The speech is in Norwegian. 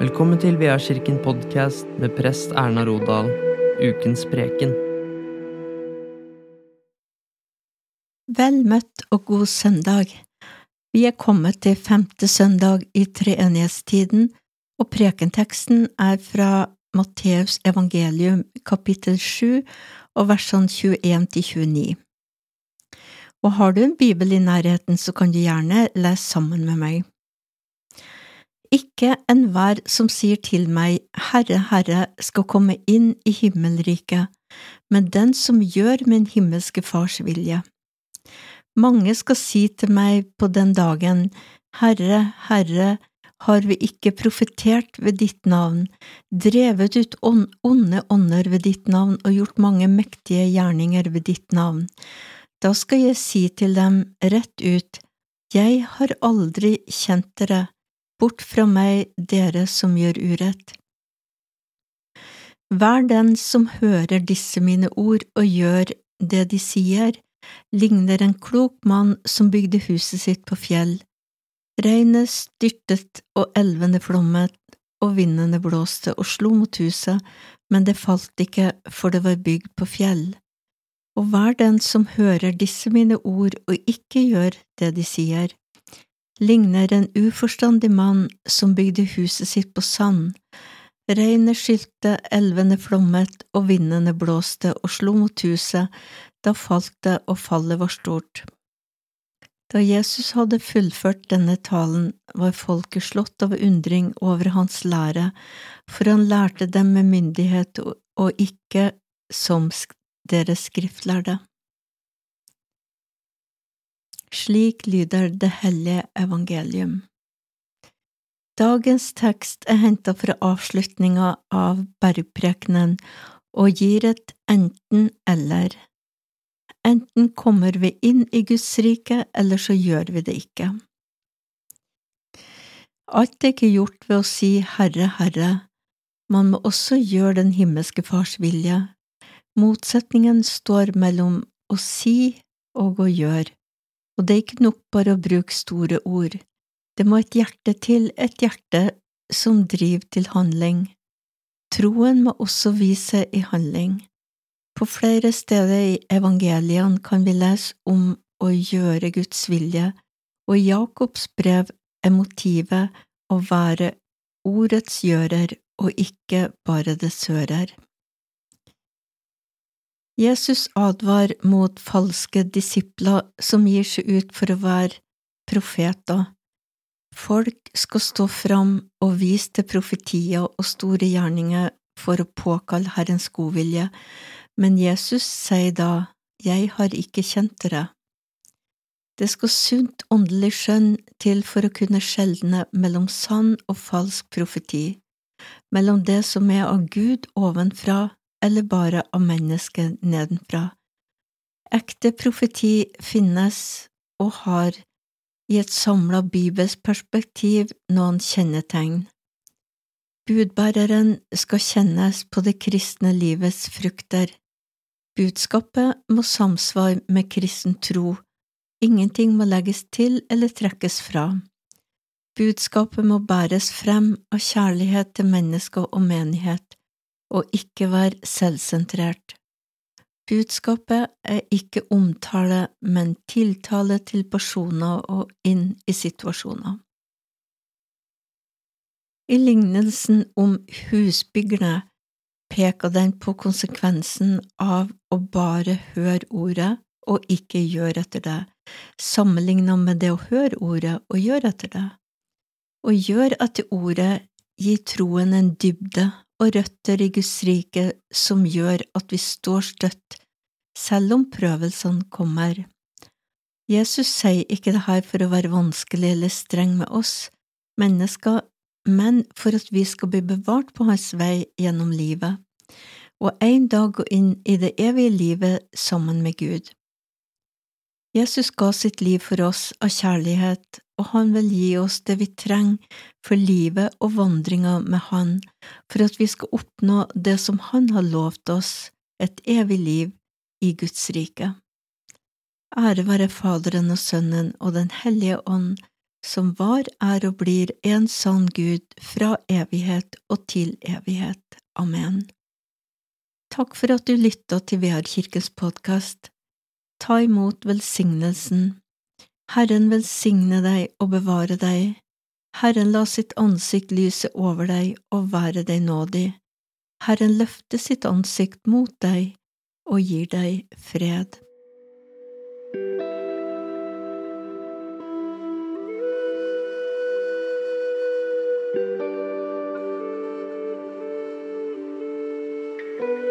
Velkommen til Veakirken podkast med prest Erna Rodal, ukens preken. Vel møtt og god søndag. Vi er kommet til femte søndag i treenighetstiden, og prekenteksten er fra Matteus evangelium kapittel 7 og versene 21 til 29. Og har du en bibel i nærheten, så kan du gjerne lese sammen med meg. Ikke enhver som sier til meg, Herre, Herre, skal komme inn i himmelriket, men den som gjør min himmelske Fars vilje. Mange skal si til meg på den dagen, Herre, Herre, har vi ikke profetert ved ditt navn, drevet ut onde ånder ved ditt navn og gjort mange mektige gjerninger ved ditt navn? Da skal jeg si til dem rett ut, Jeg har aldri kjent dere, bort fra meg, dere som gjør urett. Hver den som hører disse mine ord og gjør det de sier, ligner en klok mann som bygde huset sitt på fjell. Regnet styrtet og elvene flommet, og vindene blåste og slo mot huset, men det falt ikke, for det var bygd på fjell. Og hver den som hører disse mine ord og ikke gjør det de sier, ligner en uforstandig mann som bygde huset sitt på sand. Regnet skylte, elvene flommet og vindene blåste og slo mot huset, da falt det og fallet var stort. Da Jesus hadde fullført denne talen, var folket slått av undring over hans lære, for han lærte dem med myndighet og ikke som deres skriftlærde. Slik lyder det hellige evangelium. Dagens tekst er hentet fra avslutninga av bergprekenen og gir et enten–eller. Enten kommer vi inn i Guds rike, eller så gjør vi det ikke. Alt er ikke gjort ved å si Herre, Herre, man må også gjøre den himmelske Fars vilje. Motsetningen står mellom å si og å gjøre, og det er ikke nok bare å bruke store ord, det må et hjerte til, et hjerte som driver til handling. Troen må også vise i handling. På flere steder i evangeliene kan vi lese om å gjøre Guds vilje, og i Jakobs brev er motivet å være ordets gjører og ikke bare dets hører. Jesus advar mot falske disipler som gir seg ut for å være profeter. Folk skal stå fram og vise til profetier og store gjerninger for å påkalle Herrens godvilje, men Jesus sier da, Jeg har ikke kjent dere. Det skal sunt åndelig skjønn til for å kunne skjelne mellom sann og falsk profeti, mellom det som er av Gud ovenfra eller bare av mennesket nedenfra. Ekte profeti finnes og har i et samla bibelsk perspektiv noen kjennetegn. Budbæreren skal kjennes på det kristne livets frukter. Budskapet må samsvare med kristen tro, ingenting må legges til eller trekkes fra. Budskapet må bæres frem av kjærlighet til mennesker og menighet, og ikke være selvsentrert. Budskapet er ikke omtale, men tiltale til personer og inn i situasjoner. I lignelsen om husbyggerne peker den på konsekvensen av å bare høre ordet og ikke gjøre etter det, sammenlignet med det å høre ordet og gjøre etter det. Å gjøre etter ordet gir troen en dybde og røtter i Guds rike som gjør at vi står støtt, selv om prøvelsene kommer. Jesus sier ikke det her for å være vanskelig eller streng med oss mennesker, men for at vi skal bli bevart på hans vei gjennom livet, og en dag gå inn i det evige livet sammen med Gud. Jesus ga sitt liv for oss av kjærlighet, og han vil gi oss det vi trenger for livet og vandringa med Han, for at vi skal oppnå det som Han har lovt oss, et evig liv i Guds rike. Ære være Faderen og Sønnen og Den hellige ånd, som var, er og blir en sann Gud fra evighet og til evighet. Amen. Takk for at du lytta til VR kirkens podkast ta imot velsignelsen. Herren velsigne deg og bevare deg. Herren la sitt ansikt lyse over deg og være deg nådig. Herren løfte sitt ansikt mot deg og gir deg fred. thank